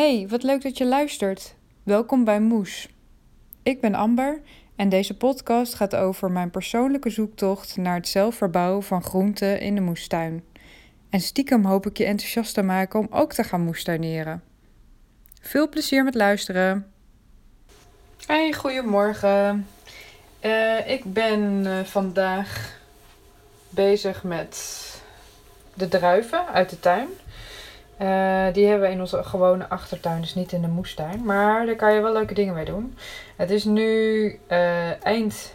Hey, wat leuk dat je luistert. Welkom bij Moes. Ik ben Amber en deze podcast gaat over mijn persoonlijke zoektocht naar het zelf verbouwen van groenten in de moestuin. En stiekem hoop ik je enthousiast te maken om ook te gaan moestuineren. Veel plezier met luisteren. Hey, goedemorgen. Uh, ik ben uh, vandaag bezig met de druiven uit de tuin. Uh, die hebben we in onze gewone achtertuin, dus niet in de moestuin. Maar daar kan je wel leuke dingen mee doen. Het is nu uh, eind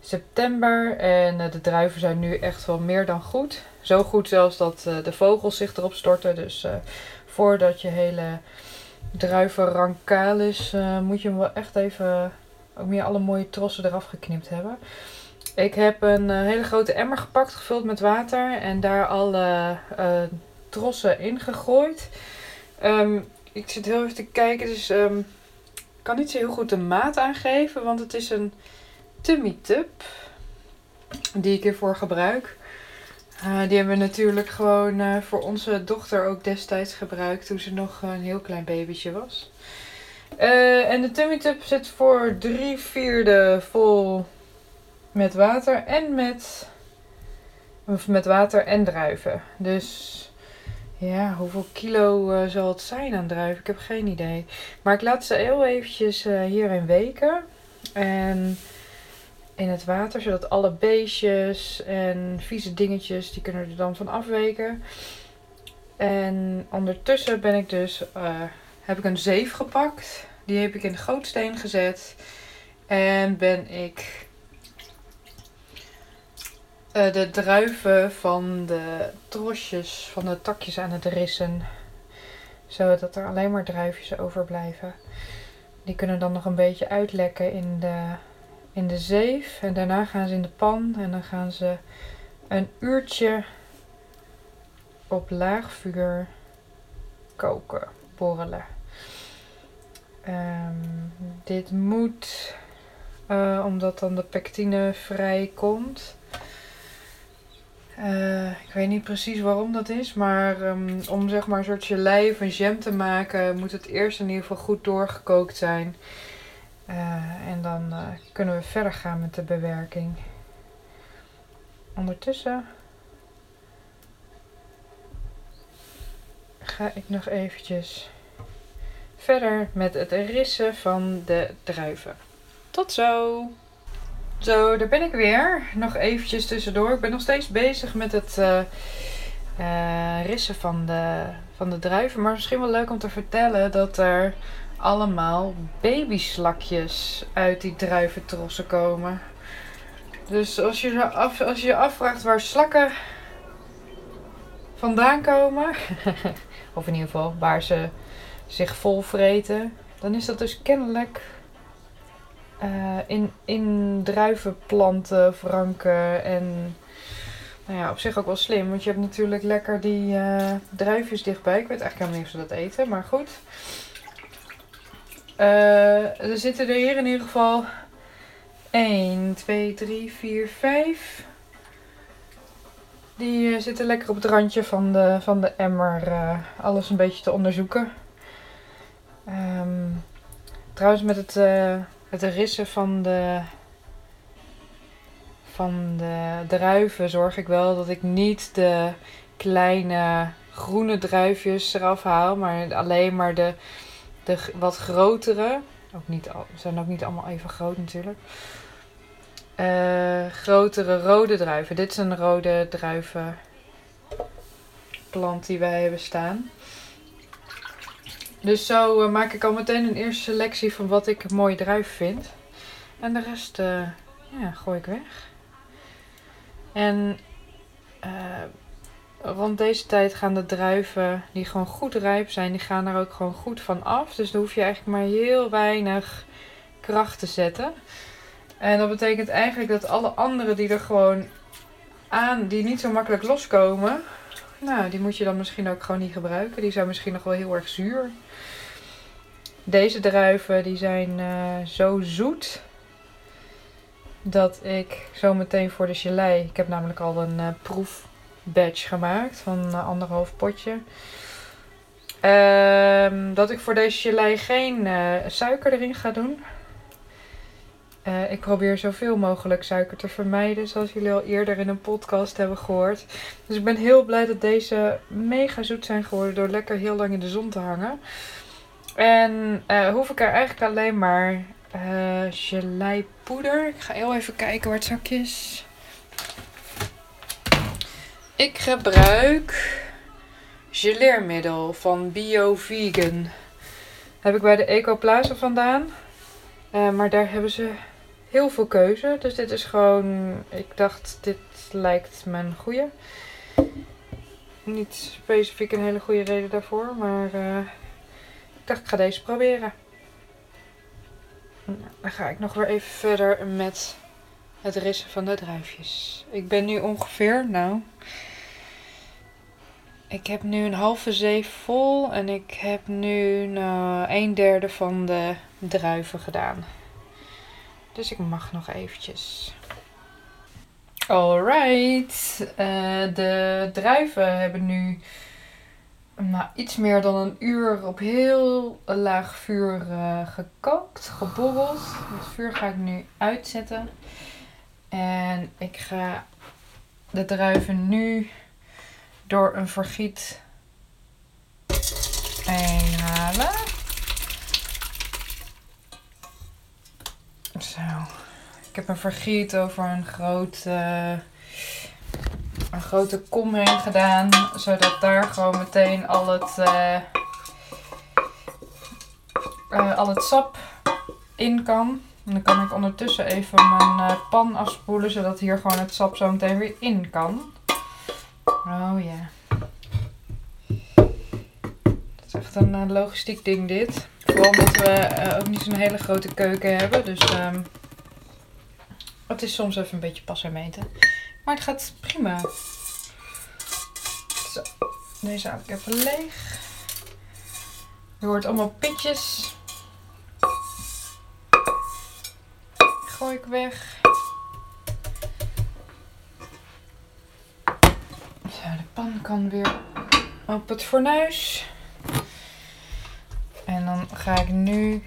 september en uh, de druiven zijn nu echt wel meer dan goed. Zo goed zelfs dat de vogels zich erop storten. Dus voordat je hele druivenrank kaal is, moet je hem wel echt even ook meer alle mooie trossen eraf geknipt hebben. Ik heb een hele grote emmer gepakt, gevuld met water en daar alle trossen ingegooid. Um, ik zit heel even te kijken, dus um, ik kan niet zo heel goed de maat aangeven, want het is een tummy tub die ik hiervoor gebruik. Uh, die hebben we natuurlijk gewoon uh, voor onze dochter ook destijds gebruikt toen ze nog een heel klein babytje was. Uh, en de tummy tub zit voor drie vierde vol met water en met, of met water en druiven. Dus ja, hoeveel kilo uh, zal het zijn aan druiven? Ik heb geen idee. Maar ik laat ze heel eventjes uh, hierin weken. En in het water, zodat alle beestjes en vieze dingetjes, die kunnen er dan van afweken. En ondertussen ben ik dus, uh, heb ik een zeef gepakt. Die heb ik in de gootsteen gezet. En ben ik uh, de druiven van de trosjes, van de takjes aan het rissen. Zodat er alleen maar druifjes overblijven. Die kunnen dan nog een beetje uitlekken in de, in de zeef. En daarna gaan ze in de pan. En dan gaan ze een uurtje op laag vuur koken, borrelen. Um, dit moet, uh, omdat dan de pectine vrij komt, uh, ik weet niet precies waarom dat is, maar um, om zeg maar een soort gelei of jam te maken, moet het eerst in ieder geval goed doorgekookt zijn. Uh, en dan uh, kunnen we verder gaan met de bewerking. Ondertussen ga ik nog eventjes verder met het rissen van de druiven. Tot zo! Zo, daar ben ik weer. Nog eventjes tussendoor. Ik ben nog steeds bezig met het uh, uh, rissen van de, van de druiven. Maar misschien wel leuk om te vertellen dat er allemaal babyslakjes uit die druiventrossen komen. Dus als je, als je afvraagt waar slakken vandaan komen, of in ieder geval waar ze zich vol vreten, dan is dat dus kennelijk uh, in, in druivenplanten verankeren. En nou ja, op zich ook wel slim. Want je hebt natuurlijk lekker die uh, dichtbij. Ik weet eigenlijk helemaal niet of ze dat eten, maar goed. Uh, er zitten er hier in ieder geval 1, 2, 3, 4, 5. Die zitten lekker op het randje van de, van de emmer. alles een beetje te onderzoeken. Um, trouwens, met het het rissen van de, van de druiven zorg ik wel dat ik niet de kleine groene druifjes eraf haal, maar alleen maar de, de wat grotere. Ook niet, zijn ook niet allemaal even groot natuurlijk. Uh, grotere rode druiven. Dit is een rode druivenplant die wij hebben staan. Dus zo uh, maak ik al meteen een eerste selectie van wat ik een mooie druif vind. En de rest uh, ja, gooi ik weg. En rond deze tijd gaan de druiven die gewoon goed rijp zijn, die gaan er ook gewoon goed van af. Dus dan hoef je eigenlijk maar heel weinig kracht te zetten. En dat betekent eigenlijk dat alle andere die er gewoon aan, die niet zo makkelijk loskomen, nou, die moet je dan misschien ook gewoon niet gebruiken. Die zijn misschien nog wel heel erg zuur. Deze druiven die zijn uh, zo zoet dat ik zo meteen voor de gelei, ik heb namelijk al een uh, proefbatch gemaakt van uh, anderhalf potje. Ehm, dat ik voor deze gelei geen eh, suiker erin ga doen. Eh, ik probeer zoveel mogelijk suiker te vermijden, zoals jullie al eerder in een podcast hebben gehoord. Dus ik ben heel blij dat deze mega zoet zijn geworden door lekker heel lang in de zon te hangen. En uh, hoef ik er eigenlijk alleen maar uh, geleipoeder. Ik ga heel even kijken waar het zakje is. Ik gebruik geleermiddel van Bio Vegan. Heb ik bij de Ecoplaza vandaan. Maar daar hebben ze heel veel keuze. Dus dit is gewoon. Ik dacht, dit lijkt me een goede. Niet specifiek een hele goede reden daarvoor. Maar uh, ik dacht, ik ga deze proberen. Nou, dan ga ik nog weer even verder met het rissen van de druifjes. Ik ben nu ongeveer, nou, ik heb nu een halve zeef vol en ik heb nu nou, een derde van de druiven gedaan. Dus ik mag nog eventjes. Alright, uh, de druiven hebben nu nou, iets meer dan een uur op heel laag vuur uh, gekookt, geborreld. Het vuur ga ik nu uitzetten. En ik ga de druiven nu door een vergiet heen halen. Zo. Ik heb een vergiet over een grote, een grote kom heen gedaan. Zodat daar gewoon meteen al het, uh, uh, al het sap in kan. En dan kan ik ondertussen even mijn uh, pan afspoelen. Zodat hier gewoon het sap zo meteen weer in kan. Oh ja. Dat is echt een logistiek ding dit. Omdat we uh, ook niet zo'n hele grote keuken hebben. Dus um, het is soms even een beetje pas en meten. Maar het gaat prima. Zo, deze haal ik even leeg. Je hoort allemaal pitjes. Gooi ik weg. Zo, de pan kan weer op het fornuis. Dan ga ik nu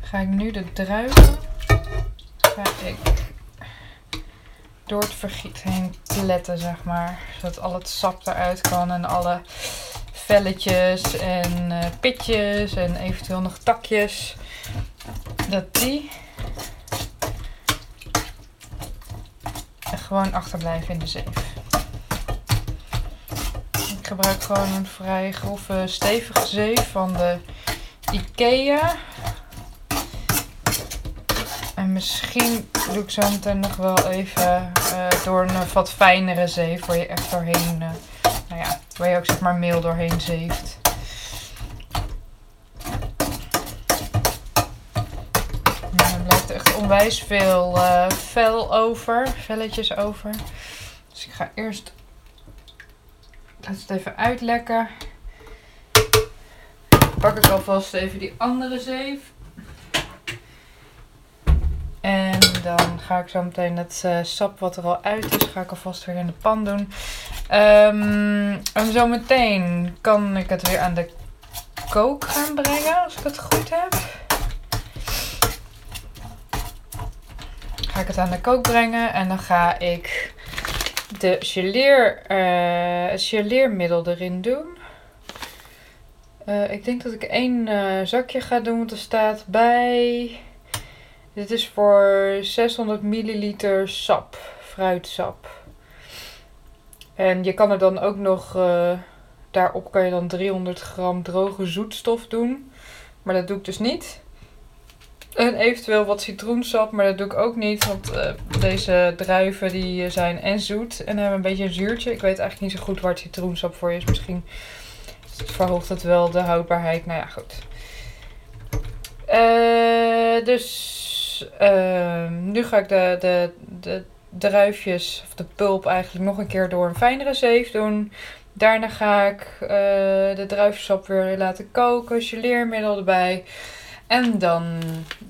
ga ik nu de druiven ga ik door het vergiet heen pletten, zeg maar. Zodat al het sap eruit kan en alle velletjes en uh, pitjes en eventueel nog takjes. Dat die gewoon achterblijven in de zeef. Ik gebruik gewoon een vrij grove, stevige zeef van de Ikea. En misschien doe ik zo meteen nog wel even uh, door een wat fijnere zeef waar je echt doorheen, uh, nou ja, waar je ook zeg maar meel doorheen zeeft. Onwijs veel uh, vel over, velletjes over. Dus ik ga eerst, laat het even uitlekken. Pak ik alvast even die andere zeef. En dan ga ik zo meteen het uh, sap wat er al uit is, ga ik alvast weer in de pan doen. Um, en zo meteen kan ik het weer aan de kook gaan brengen, als ik het goed heb. Ga ik het aan de kook brengen. En dan ga ik de geleer, uh, het geleermiddel erin doen. Uh, ik denk dat ik één uh, zakje ga doen. Want er staat bij... Dit is voor 600 milliliter sap. Fruitsap. En je kan er dan ook nog... daarop kan je dan 300 gram droge zoetstof doen. Maar dat doe ik dus niet. En eventueel wat citroensap, maar dat doe ik ook niet. Want uh, deze druiven die zijn en zoet en hebben een beetje een zuurtje. Ik weet eigenlijk niet zo goed waar citroensap voor is. Misschien verhoogt het wel de houdbaarheid. Nou ja, goed. Uh, dus uh, nu ga ik de, de, de druifjes, of de pulp eigenlijk nog een keer door een fijnere zeef doen. Daarna ga ik de druivensap weer laten koken, geleermiddel erbij. En dan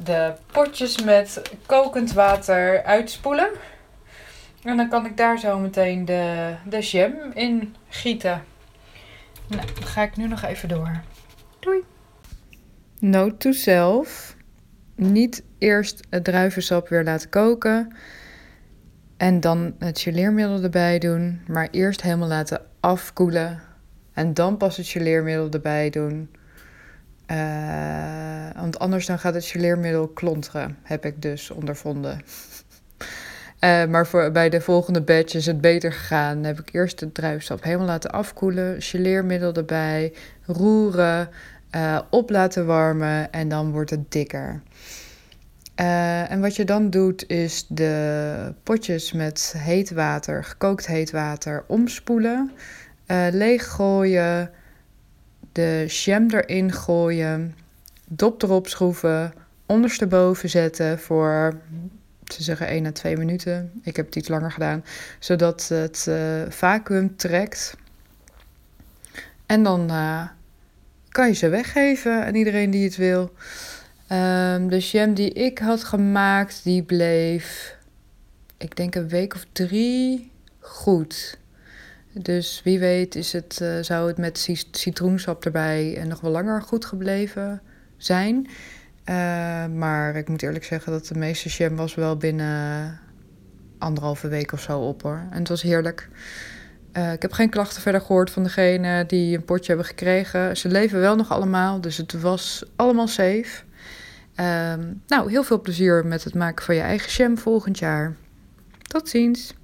de potjes met kokend water uitspoelen. En dan kan ik daar zo meteen de, de jam in gieten. Nou, dan ga ik nu nog even door. Doei! Note to self. Niet eerst het druivensap weer laten koken. En dan het geleermiddel erbij doen. Maar eerst helemaal laten afkoelen. En dan pas het geleermiddel erbij doen. Uh, want anders dan gaat het geleermiddel klonteren, heb ik dus ondervonden. Uh, maar voor, bij de volgende batch is het beter gegaan. Dan heb ik eerst de druivensap helemaal laten afkoelen, geleermiddel erbij, roeren, uh, op laten warmen en dan wordt het dikker. en wat je dan doet is de potjes met heet water, gekookt heet water, omspoelen, leeggooien de jam erin gooien, dop erop schroeven, ondersteboven zetten voor, ze zeggen 1 à 2 minuten. Ik heb het iets langer gedaan, zodat het uh, vacuüm trekt. En dan uh, kan je ze weggeven aan iedereen die het wil. Um, de jam die ik had gemaakt, die bleef, ik denk een week of drie goed. Dus wie weet is het, uh, zou het met citroensap erbij nog wel langer goed gebleven zijn. Uh, maar ik moet eerlijk zeggen dat de meeste jam was wel binnen anderhalve week of zo op hoor. En het was heerlijk. Uh, ik heb geen klachten verder gehoord van degene die een potje hebben gekregen. Ze leven wel nog allemaal, dus het was allemaal safe. Uh, nou, heel veel plezier met het maken van je eigen jam volgend jaar. Tot ziens.